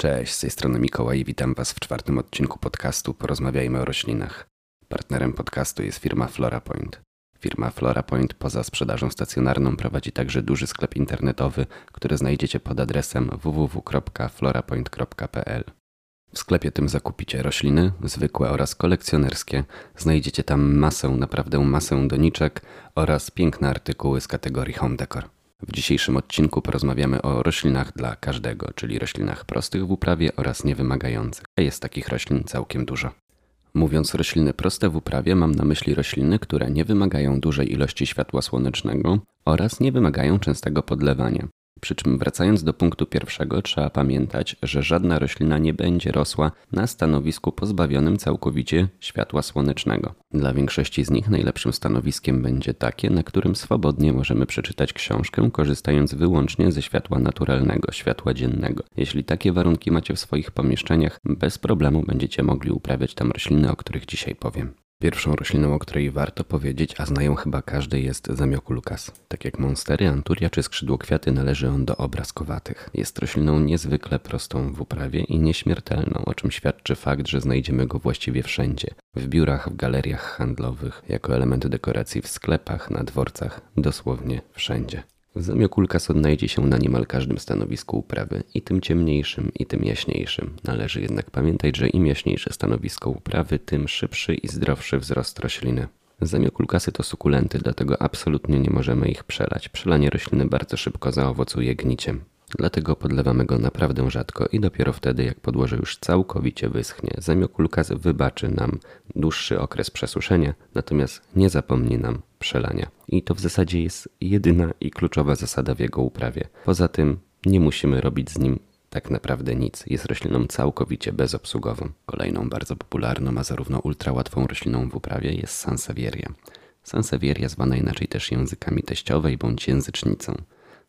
Cześć, z tej strony Mikołaj i witam Was w czwartym odcinku podcastu Porozmawiajmy o roślinach. Partnerem podcastu jest firma FloraPoint. Firma FloraPoint poza sprzedażą stacjonarną prowadzi także duży sklep internetowy, który znajdziecie pod adresem www.florapoint.pl. W sklepie tym zakupicie rośliny, zwykłe oraz kolekcjonerskie. Znajdziecie tam masę, naprawdę masę doniczek oraz piękne artykuły z kategorii Home Decor. W dzisiejszym odcinku porozmawiamy o roślinach dla każdego, czyli roślinach prostych w uprawie oraz niewymagających. Jest takich roślin całkiem dużo. Mówiąc rośliny proste w uprawie, mam na myśli rośliny, które nie wymagają dużej ilości światła słonecznego oraz nie wymagają częstego podlewania. Przy czym wracając do punktu pierwszego, trzeba pamiętać, że żadna roślina nie będzie rosła na stanowisku pozbawionym całkowicie światła słonecznego. Dla większości z nich najlepszym stanowiskiem będzie takie, na którym swobodnie możemy przeczytać książkę, korzystając wyłącznie ze światła naturalnego, światła dziennego. Jeśli takie warunki macie w swoich pomieszczeniach, bez problemu będziecie mogli uprawiać tam rośliny, o których dzisiaj powiem. Pierwszą rośliną, o której warto powiedzieć, a znają chyba każdy, jest zamiokulkas. Tak jak monstery, anturia czy skrzydłokwiaty należy on do obrazkowatych. Jest rośliną niezwykle prostą w uprawie i nieśmiertelną, o czym świadczy fakt, że znajdziemy go właściwie wszędzie. W biurach, w galeriach handlowych, jako element dekoracji w sklepach, na dworcach, dosłownie wszędzie. Zamiokulkas odnajdzie się na niemal każdym stanowisku uprawy, i tym ciemniejszym, i tym jaśniejszym. Należy jednak pamiętać, że im jaśniejsze stanowisko uprawy, tym szybszy i zdrowszy wzrost rośliny. Zamiokulkasy to sukulenty, dlatego absolutnie nie możemy ich przelać. Przelanie rośliny bardzo szybko zaowocuje gniciem. Dlatego podlewamy go naprawdę rzadko i dopiero wtedy, jak podłoże już całkowicie wyschnie. Zamiokulkas wybaczy nam dłuższy okres przesuszenia, natomiast nie zapomni nam przelania. I to w zasadzie jest jedyna i kluczowa zasada w jego uprawie. Poza tym nie musimy robić z nim tak naprawdę nic. Jest rośliną całkowicie bezobsługową. Kolejną bardzo popularną, a zarówno ultrałatwą rośliną w uprawie jest Sansevieria. Sansevieria zwana inaczej też językami teściowej bądź języcznicą.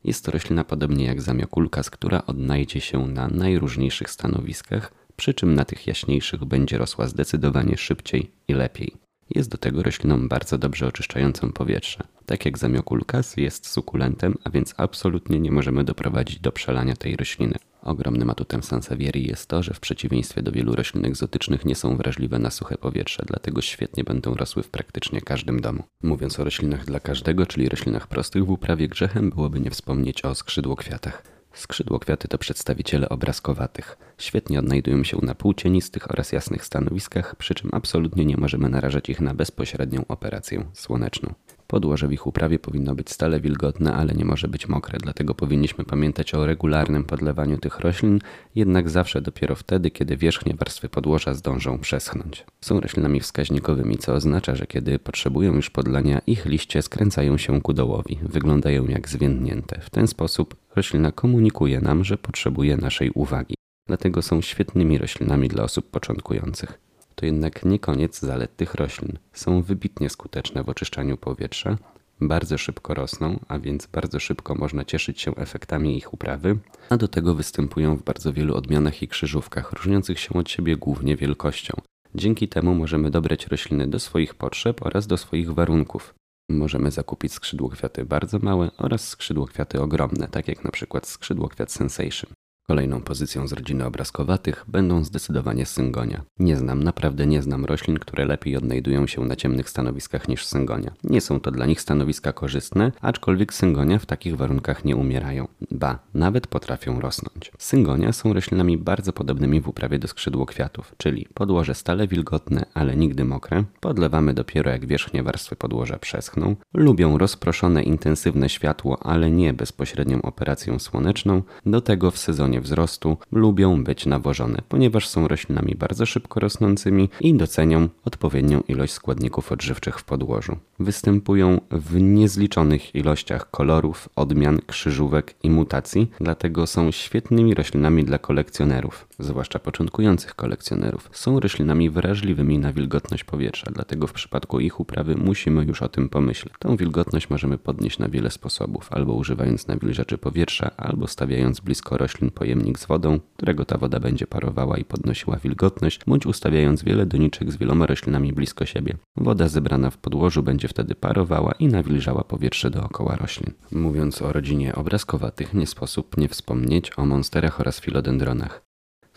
Jest to roślina podobnie jak zamiokulkas, która odnajdzie się na najróżniejszych stanowiskach, przy czym na tych jaśniejszych będzie rosła zdecydowanie szybciej i lepiej. Jest do tego rośliną bardzo dobrze oczyszczającą powietrze. Tak jak zamiokulkas jest sukulentem, a więc absolutnie nie możemy doprowadzić do przelania tej rośliny. Ogromnym atutem Sansevierii jest to, że w przeciwieństwie do wielu roślin egzotycznych nie są wrażliwe na suche powietrze, dlatego świetnie będą rosły w praktycznie każdym domu. Mówiąc o roślinach dla każdego, czyli roślinach prostych w uprawie, grzechem byłoby nie wspomnieć o skrzydłokwiatach. Skrzydłokwiaty to przedstawiciele obrazkowatych. Świetnie odnajdują się na półcienistych oraz jasnych stanowiskach, przy czym absolutnie nie możemy narażać ich na bezpośrednią operację słoneczną. Podłoże w ich uprawie powinno być stale wilgotne, ale nie może być mokre, dlatego powinniśmy pamiętać o regularnym podlewaniu tych roślin, jednak zawsze dopiero wtedy, kiedy wierzchnie warstwy podłoża zdążą przeschnąć. Są roślinami wskaźnikowymi, co oznacza, że kiedy potrzebują już podlania, ich liście skręcają się ku dołowi, wyglądają jak zwiędnięte. W ten sposób roślina komunikuje nam, że potrzebuje naszej uwagi. Dlatego są świetnymi roślinami dla osób początkujących to jednak nie koniec zalet tych roślin. Są wybitnie skuteczne w oczyszczaniu powietrza, bardzo szybko rosną, a więc bardzo szybko można cieszyć się efektami ich uprawy, a do tego występują w bardzo wielu odmianach i krzyżówkach, różniących się od siebie głównie wielkością. Dzięki temu możemy dobrać rośliny do swoich potrzeb oraz do swoich warunków. Możemy zakupić skrzydłokwiaty bardzo małe oraz skrzydłokwiaty ogromne, tak jak na przykład skrzydłokwiat Sensation. Kolejną pozycją z rodziny obrazkowatych będą zdecydowanie syngonia. Nie znam, naprawdę nie znam roślin, które lepiej odnajdują się na ciemnych stanowiskach niż syngonia. Nie są to dla nich stanowiska korzystne, aczkolwiek syngonia w takich warunkach nie umierają. Ba, nawet potrafią rosnąć. Syngonia są roślinami bardzo podobnymi w uprawie do skrzydłokwiatów, czyli podłoże stale wilgotne, ale nigdy mokre, podlewamy dopiero jak wierzchnie warstwy podłoża przeschną, lubią rozproszone intensywne światło, ale nie bezpośrednią operację słoneczną, do tego w sezonie wzrostu lubią być nawożone, ponieważ są roślinami bardzo szybko rosnącymi i docenią odpowiednią ilość składników odżywczych w podłożu. Występują w niezliczonych ilościach kolorów, odmian, krzyżówek i mutacji, dlatego są świetnymi roślinami dla kolekcjonerów, zwłaszcza początkujących kolekcjonerów. Są roślinami wrażliwymi na wilgotność powietrza, dlatego w przypadku ich uprawy musimy już o tym pomyśleć. Tą wilgotność możemy podnieść na wiele sposobów, albo używając nawilżaczy powietrza, albo stawiając blisko roślin pojemnik z wodą, którego ta woda będzie parowała i podnosiła wilgotność, bądź ustawiając wiele doniczek z wieloma roślinami blisko siebie. Woda zebrana w podłożu będzie wtedy parowała i nawilżała powietrze dookoła roślin. Mówiąc o rodzinie obrazkowatych, nie sposób nie wspomnieć o monsterach oraz filodendronach.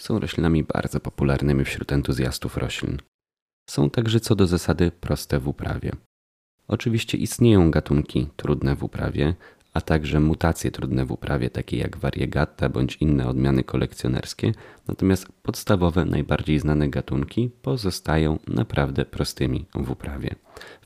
Są roślinami bardzo popularnymi wśród entuzjastów roślin. Są także co do zasady proste w uprawie. Oczywiście istnieją gatunki trudne w uprawie, a także mutacje trudne w uprawie, takie jak variegata bądź inne odmiany kolekcjonerskie, natomiast podstawowe, najbardziej znane gatunki pozostają naprawdę prostymi w uprawie.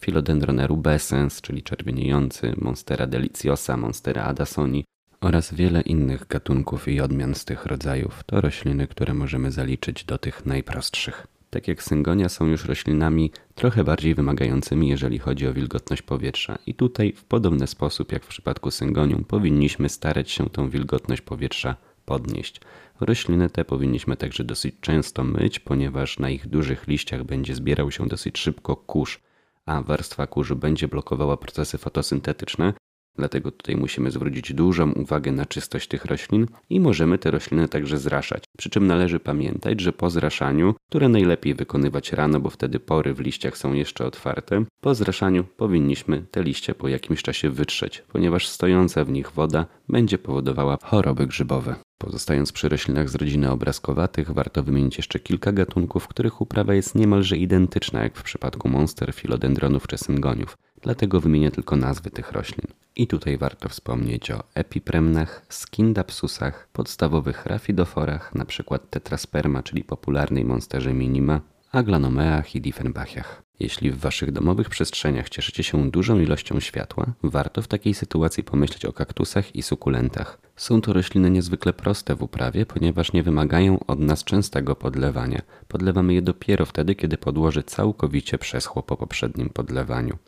Philodendron erubescens, czyli czerwieniejący, Monstera deliciosa, Monstera adasoni oraz wiele innych gatunków i odmian z tych rodzajów to rośliny, które możemy zaliczyć do tych najprostszych tak jak syngonia, są już roślinami trochę bardziej wymagającymi, jeżeli chodzi o wilgotność powietrza. I tutaj, w podobny sposób jak w przypadku syngonium, powinniśmy starać się tą wilgotność powietrza podnieść. Rośliny te powinniśmy także dosyć często myć, ponieważ na ich dużych liściach będzie zbierał się dosyć szybko kurz, a warstwa kurzu będzie blokowała procesy fotosyntetyczne, Dlatego tutaj musimy zwrócić dużą uwagę na czystość tych roślin i możemy te rośliny także zraszać. Przy czym należy pamiętać, że po zraszaniu, które najlepiej wykonywać rano, bo wtedy pory w liściach są jeszcze otwarte, po zraszaniu powinniśmy te liście po jakimś czasie wytrzeć, ponieważ stojąca w nich woda będzie powodowała choroby grzybowe. Pozostając przy roślinach z rodziny obrazkowatych, warto wymienić jeszcze kilka gatunków, których uprawa jest niemalże identyczna jak w przypadku monster, filodendronów czy syngoniów. Dlatego wymienię tylko nazwy tych roślin. I tutaj warto wspomnieć o epipremnach, skindapsusach, podstawowych rafidoforach, np. tetrasperma, czyli popularnej monsterze minima, aglanomeach i diffenbachiach. Jeśli w waszych domowych przestrzeniach cieszycie się dużą ilością światła, warto w takiej sytuacji pomyśleć o kaktusach i sukulentach. Są to rośliny niezwykle proste w uprawie, ponieważ nie wymagają od nas częstego podlewania. Podlewamy je dopiero wtedy, kiedy podłoże całkowicie przeschło po poprzednim podlewaniu.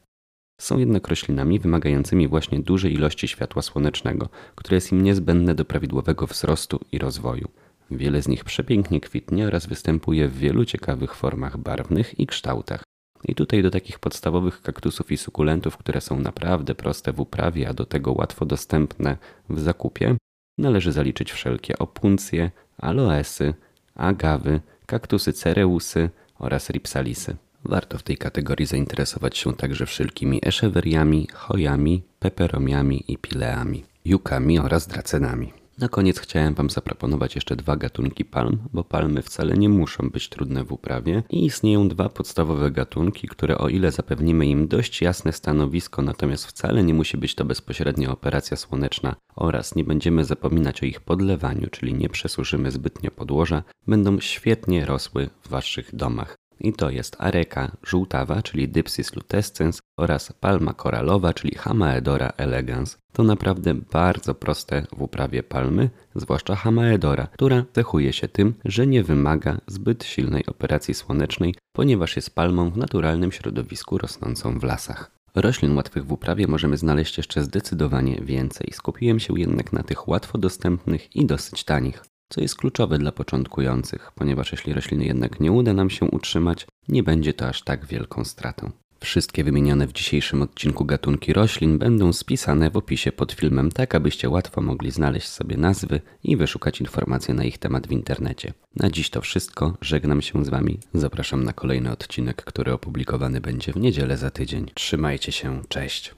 Są jednak roślinami wymagającymi właśnie dużej ilości światła słonecznego, które jest im niezbędne do prawidłowego wzrostu i rozwoju. Wiele z nich przepięknie kwitnie oraz występuje w wielu ciekawych formach barwnych i kształtach. I tutaj do takich podstawowych kaktusów i sukulentów, które są naprawdę proste w uprawie, a do tego łatwo dostępne w zakupie, należy zaliczyć wszelkie opuncje, aloesy, agawy, kaktusy cereusy oraz ripsalisy. Warto w tej kategorii zainteresować się także wszelkimi eszeweriami, chojami, peperomiami i pileami, jukami oraz dracenami. Na koniec chciałem Wam zaproponować jeszcze dwa gatunki palm, bo palmy wcale nie muszą być trudne w uprawie i istnieją dwa podstawowe gatunki, które o ile zapewnimy im dość jasne stanowisko, natomiast wcale nie musi być to bezpośrednia operacja słoneczna oraz nie będziemy zapominać o ich podlewaniu, czyli nie przesuszymy zbytnio podłoża, będą świetnie rosły w Waszych domach. I to jest areka żółtawa, czyli Dypsis lutescens oraz palma koralowa, czyli Hamaedora elegans. To naprawdę bardzo proste w uprawie palmy, zwłaszcza Hamaedora, która cechuje się tym, że nie wymaga zbyt silnej operacji słonecznej, ponieważ jest palmą w naturalnym środowisku rosnącą w lasach. Roślin łatwych w uprawie możemy znaleźć jeszcze zdecydowanie więcej. Skupiłem się jednak na tych łatwo dostępnych i dosyć tanich co jest kluczowe dla początkujących, ponieważ jeśli rośliny jednak nie uda nam się utrzymać, nie będzie to aż tak wielką stratą. Wszystkie wymienione w dzisiejszym odcinku gatunki roślin będą spisane w opisie pod filmem, tak abyście łatwo mogli znaleźć sobie nazwy i wyszukać informacje na ich temat w internecie. Na dziś to wszystko, żegnam się z Wami, zapraszam na kolejny odcinek, który opublikowany będzie w niedzielę za tydzień. Trzymajcie się, cześć!